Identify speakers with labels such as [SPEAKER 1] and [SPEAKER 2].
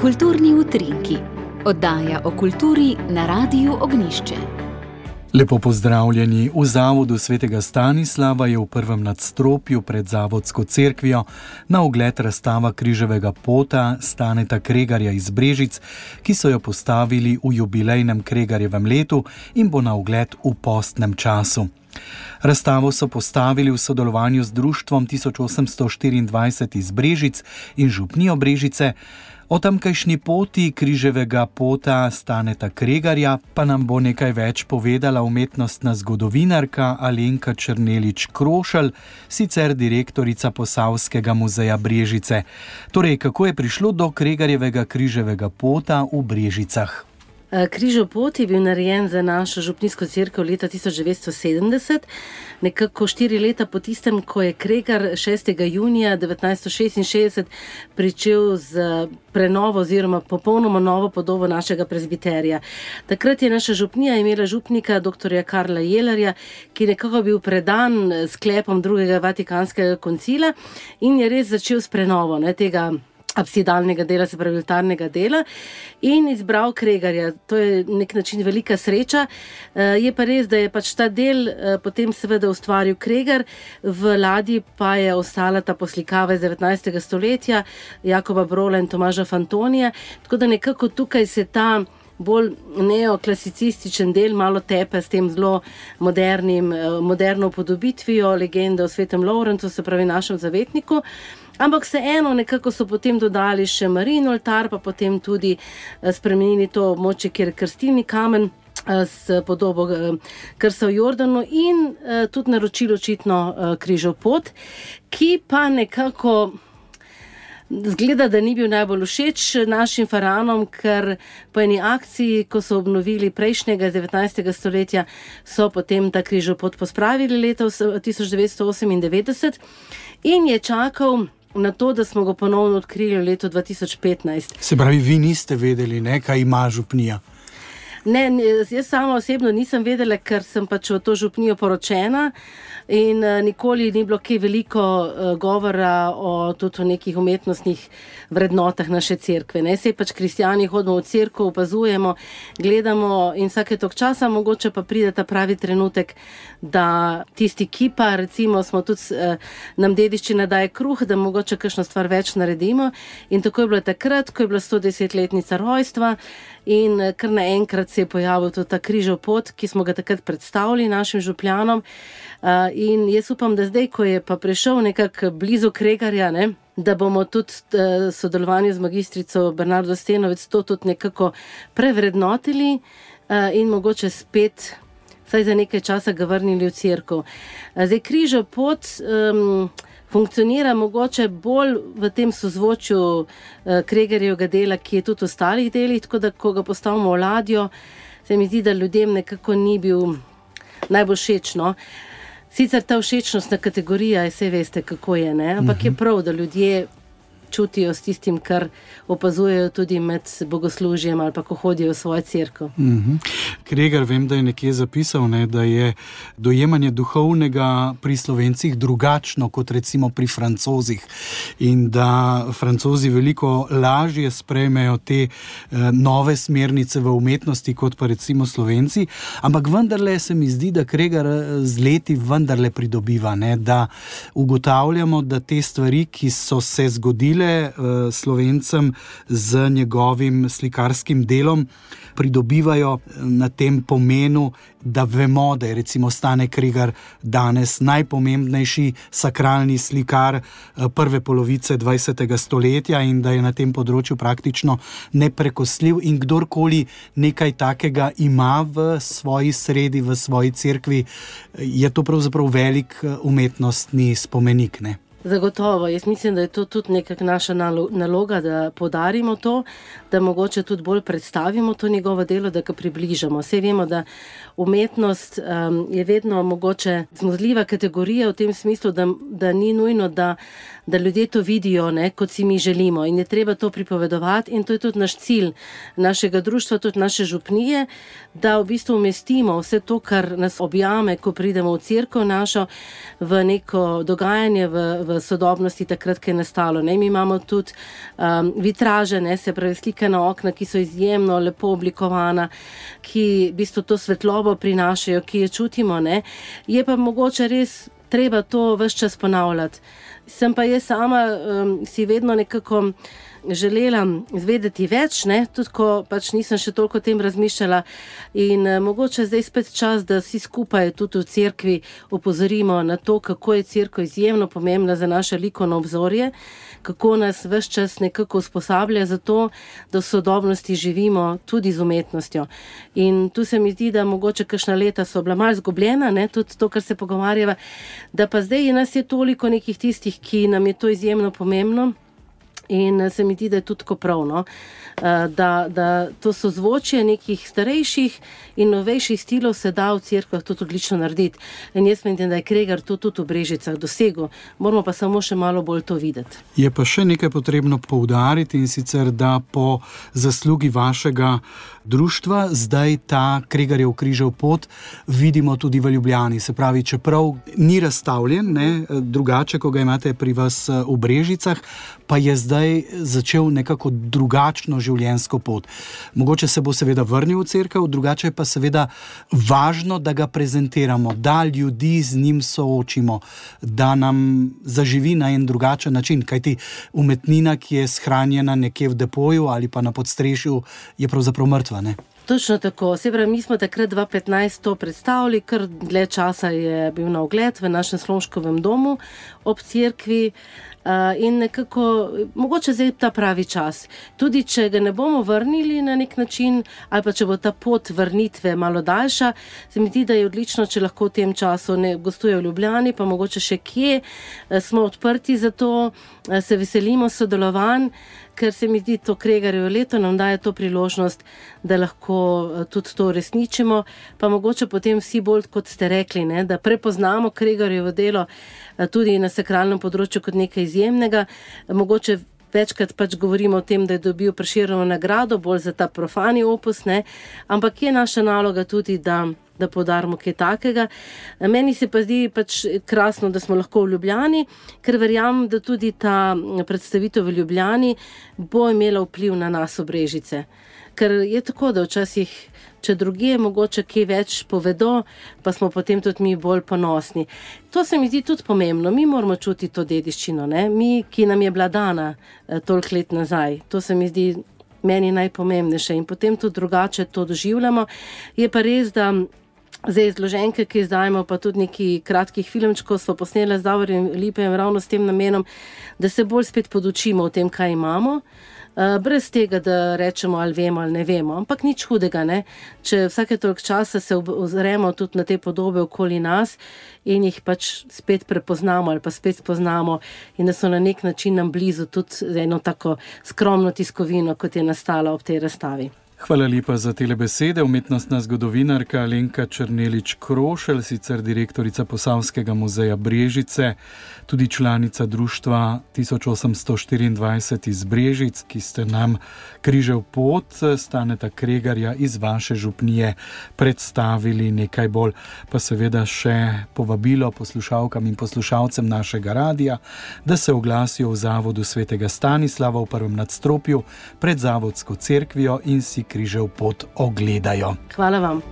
[SPEAKER 1] Kulturni utrinki, oddaja o kulturi na Radiu Ognišče.
[SPEAKER 2] Lepo pozdravljeni. V zavodu svetega Stanislava je v prvem nadstropju pred Zavodsko cerkvijo na ogled razstava križevega pota Staneta Kregarja iz Brežic, ki so jo postavili v jubilejnem Kregarjevem letu in bo na ogled v postnem času. Razstavo so postavili v sodelovanju z Društvom 1824 iz Brežic in Župnijo Brežice. O tamkajšnji poti križevega pota Staneta Kregarja pa nam bo nekaj več povedala umetnostna zgodovinarka Alenka Črnelič Krošelj, sicer direktorica Posavskega muzeja Brežice. Torej, kako je prišlo do Kregarjevega križevega pota v Brežicah?
[SPEAKER 3] Eh, Križov pot je bil narejen za našo župnijsko crkvo leta 1970, nekako štiri leta po tistem, ko je Kregar 6. junija 1966 pričel z prenovo oziroma popolnoma novo podobo našega prezbiterja. Takrat je naša župnija imela župnika dr. Karla Jelerja, ki je nekako bil predan sklepom drugega vatikanskega koncila in je res začel s prenovo ne, tega absidalnega dela, se pravi, altarnega dela, in izbral Kregarja. To je nek način velika sreča. Eh, je pa res, da je pač ta del eh, potem seveda ustvaril Kregar, v ladji pa je ostala ta poslikava iz 19. stoletja, Jakoba Brola in Tomaža Fantonija. Tako da nekako tukaj se ta. Bolj neoklasicističen del, malo tepe s tem zelo modernim, eh, moderno podobitvijo legende o svetem Lawrencu, se pravi, našem zavetniku. Ampak vseeno, nekako so potem dodali še marino altar, pa potem tudi eh, spremenili to območje, kjer je krstilni kamen. Eh, s podobo krsta v Jordanu, in tudi naročilo očitno križov pot, ki pa nekako zgleda, da ni bil najbolj všeč našim faranom, ker po eni akciji, ko so obnovili prejšnjega 19. stoletja, so potem ta križov pot pospravili leta 1998 in je čakal na to, da smo ga ponovno odkrili v letu 2015.
[SPEAKER 2] Se pravi, vi niste vedeli, ne, kaj ima župnija.
[SPEAKER 3] Ne, jaz sama osebno nisem vedela, ker sem pač v to župnijo poročena in uh, nikoli ni bilo kaj veliko uh, govora o tudi o nekih umetnostnih vrednotah naše cerkve. Ne. Sej pač kristijani hodimo v cerkev, opazujemo, gledamo in vsake tok časa mogoče pa pride ta pravi trenutek, da tisti, ki pa recimo smo tudi uh, nam dediščina daje kruh, da mogoče kakšno stvar več naredimo. In tako je bilo takrat, ko je bila 110-letnica rojstva in kar naenkrat se je pojavil tudi ta križov pot, ki smo ga takrat predstavili našim župljanom. Uh, in jaz upam, da zdaj, ko je pa prišel nekako blizu Kregarja, ne, da bomo tudi uh, sodelovanje z magistrico Bernardo Stenovec to tudi nekako prevrednotili uh, in mogoče spet, vsaj za nekaj časa, ga vrnili v crkvu. Zdaj, križov pot. Um, Funkcionira mogoče bolj v tem sozvočju uh, Kregarjevega dela, ki je tudi v ostalih delih, tako da, ko ga postavimo v ladjo, se mi zdi, da ljudem nekako ni bil najbolj všeč. No? Sicer ta všečnostna kategorija, vse veste, kako je, ne? ampak uh -huh. je mhm. prav, da ljudje čutijo s tistim, kar opazujejo tudi med bogoslužjem ali pa ko hodijo v svojo crkvo. Mm
[SPEAKER 2] -hmm. Kregar, vem, da je nekje zapisal, ne, da je dojemanje duhovnega pri slovencih drugačno kot recimo pri francozih in da francozi veliko lažje sprejmejo te uh, nove smernice v umetnosti kot pa recimo slovenci, ampak vendarle se mi zdi, da Kregar eh, z leti vendarle pridobiva, ne, da ugotavljamo, da te stvari, ki so se zgodile, zgodile uh, slovencem z njegovim slikarskim delom, pridobivajo eh, na tem pomenu, da vemo, da je recimo Stane Krigar danes najpomembnejši sakralni slikar uh, prve polovice 20. stoletja in da je na tem področju praktično neprekosljiv. In kdorkoli nekaj takega ima v svoji sredi, v svoji cerkvi, je to pravzaprav velik umetnostni spomenik. Ne?
[SPEAKER 3] Zagotovo, jaz mislim, da je to tudi nekakšna naša naloga, da podarimo to, da mogoče tudi bolj predstavimo to njegovo delo, da ga približamo. Vse vemo, da umetnost um, je vedno mogoče zmozljiva kategorija v tem smislu, da, da ni nujno, da, da ljudje to vidijo, ne, kot si mi želimo. In je treba to pripovedovati, in to je tudi naš cilj našega društva, tudi naše župnije, da v bistvu umestimo vse to, kar nas objame, ko pridemo v crkvo našo, v neko dogajanje. V, v sodobnosti, takrat, ko je nastalo. Ne? Mi imamo tudi um, vitraže, ne? se pravi slike na okna, ki so izjemno lepo oblikovana, ki v bistvu to svetlobo prinašajo, ki jo čutimo. Ne? Je pa mogoče res treba to vse čas ponavljati. Sem pa jaz sama um, si vedno nekako želela izvedeti več, ne? tudi ko pač nisem še toliko o tem razmišljala. In uh, mogoče zdaj spet čas, da vsi skupaj tudi v cerkvi opozorimo na to, kako je cerkev izjemno pomembna za naše likovno obzorje, kako nas vse čas nekako usposablja za to, da v sodobnosti živimo tudi z umetnostjo. In tu se mi zdi, da mogoče kakšna leta so bila malce zgubljena, ne? tudi to, kar se pogovarjava, da pa zdaj nas je toliko nekih tistih, ki nam je to izjemno pomembno. In se mi zdi, da je tudi tako pravno, eh, da, da to so zvočje nekih starejših in novejših stilov se da v crkvah tudi odlično narediti. In jaz mislim, da je Kregar to tudi v Brežicah dosegel, moramo pa samo še malo bolj to videti.
[SPEAKER 2] Je pa še nekaj potrebno poudariti in sicer, da po zaslugi vašega društva zdaj ta Kregarjev križev pot vidimo tudi v Ljubljani. Se pravi, čeprav ni razstavljen, ne, drugače, ko ga imate pri vas v Brežicah, pa je zdaj začel nekako drugačno življenjsko pot. Mogoče se bo seveda vrnil v crkvu, drugače pa seveda važno, da ga prezentiramo, da ljudi z njim soočimo, da nam zaživi na en drugačen način. Kajti umetnina, ki je shranjena nekje v depoju ali pa na podstrešju, je pravzaprav mrtva. Ne?
[SPEAKER 3] Točno tako. Sebra, mi smo takrat 2015 to predstavili, ker dlje časa je bil na ogled v našem slomškovem domu ob cerkvi. Uh, in nekako, mogoče zdaj je ta pravi čas. Tudi če ga ne bomo vrnili na nek način, ali pa če bo ta pot vrnitve malo daljša, se mi zdi, da je odlično, če lahko v tem času ne gostuje v Ljubljani, pa mogoče še kje, uh, smo odprti za to, uh, se veselimo sodelovanj ker se mi zdi to Kregarjevo leto nam daje to priložnost, da lahko tudi to uresničimo, pa mogoče potem vsi bolj, kot ste rekli, ne, da prepoznamo Kregarjevo delo eh, tudi na sakralnem področju kot nekaj izjemnega. Mogoče večkrat pač govorimo o tem, da je dobil preširjeno nagrado, bolj za ta profani opus, ne, ampak je naša naloga tudi, da da podarimo kaj takega. Meni se pa zdi pač krasno, da smo lahko v Ljubljani, ker verjamem, da tudi ta predstavitev v Ljubljani bo imela vpliv na nas obrežice. Ker je tako, da včasih, če druge mogoče kaj več povedo, pa smo potem tudi mi bolj ponosni. To se mi zdi tudi pomembno. Mi moramo čutiti to dediščino, ne? mi, ki nam je bila dana eh, toliko let nazaj. To se mi zdi meni najpomembnejše in potem tudi drugače to doživljamo. Je pa res, da Zdaj, zloženke, ki izdajemo, pa tudi neki kratkih filmčkov, so posnele z Davorjem Lipem ravno s tem namenom, da se bolj spet podučimo o tem, kaj imamo, brez tega, da rečemo ali vemo ali ne vemo. Ampak nič hudega, ne? če vsake toliko časa se ozremo tudi na te podobe okoli nas in jih pač spet prepoznamo ali pa spet spoznamo in da so na nek način nam blizu tudi eno tako skromno tiskovino, kot je nastala ob tej razstavi.
[SPEAKER 2] Hvala lepa za te besede. Umetnostna zgodovinarka Alenka Črnelič Krošelj, sicer direktorica Posavskega muzeja Brežice, tudi članica društva 1824 iz Brežic, ki ste nam križev pot, staneta Kregarja iz vaše župnije predstavili nekaj bolj, pa seveda še povabilo poslušalkam in poslušalcem našega radia, da se oglasijo v Zavodu svetega Stanislava v prvem nadstropju pred Zavodsko cerkvijo in si križev pot ogledajo.
[SPEAKER 3] Hvala vam.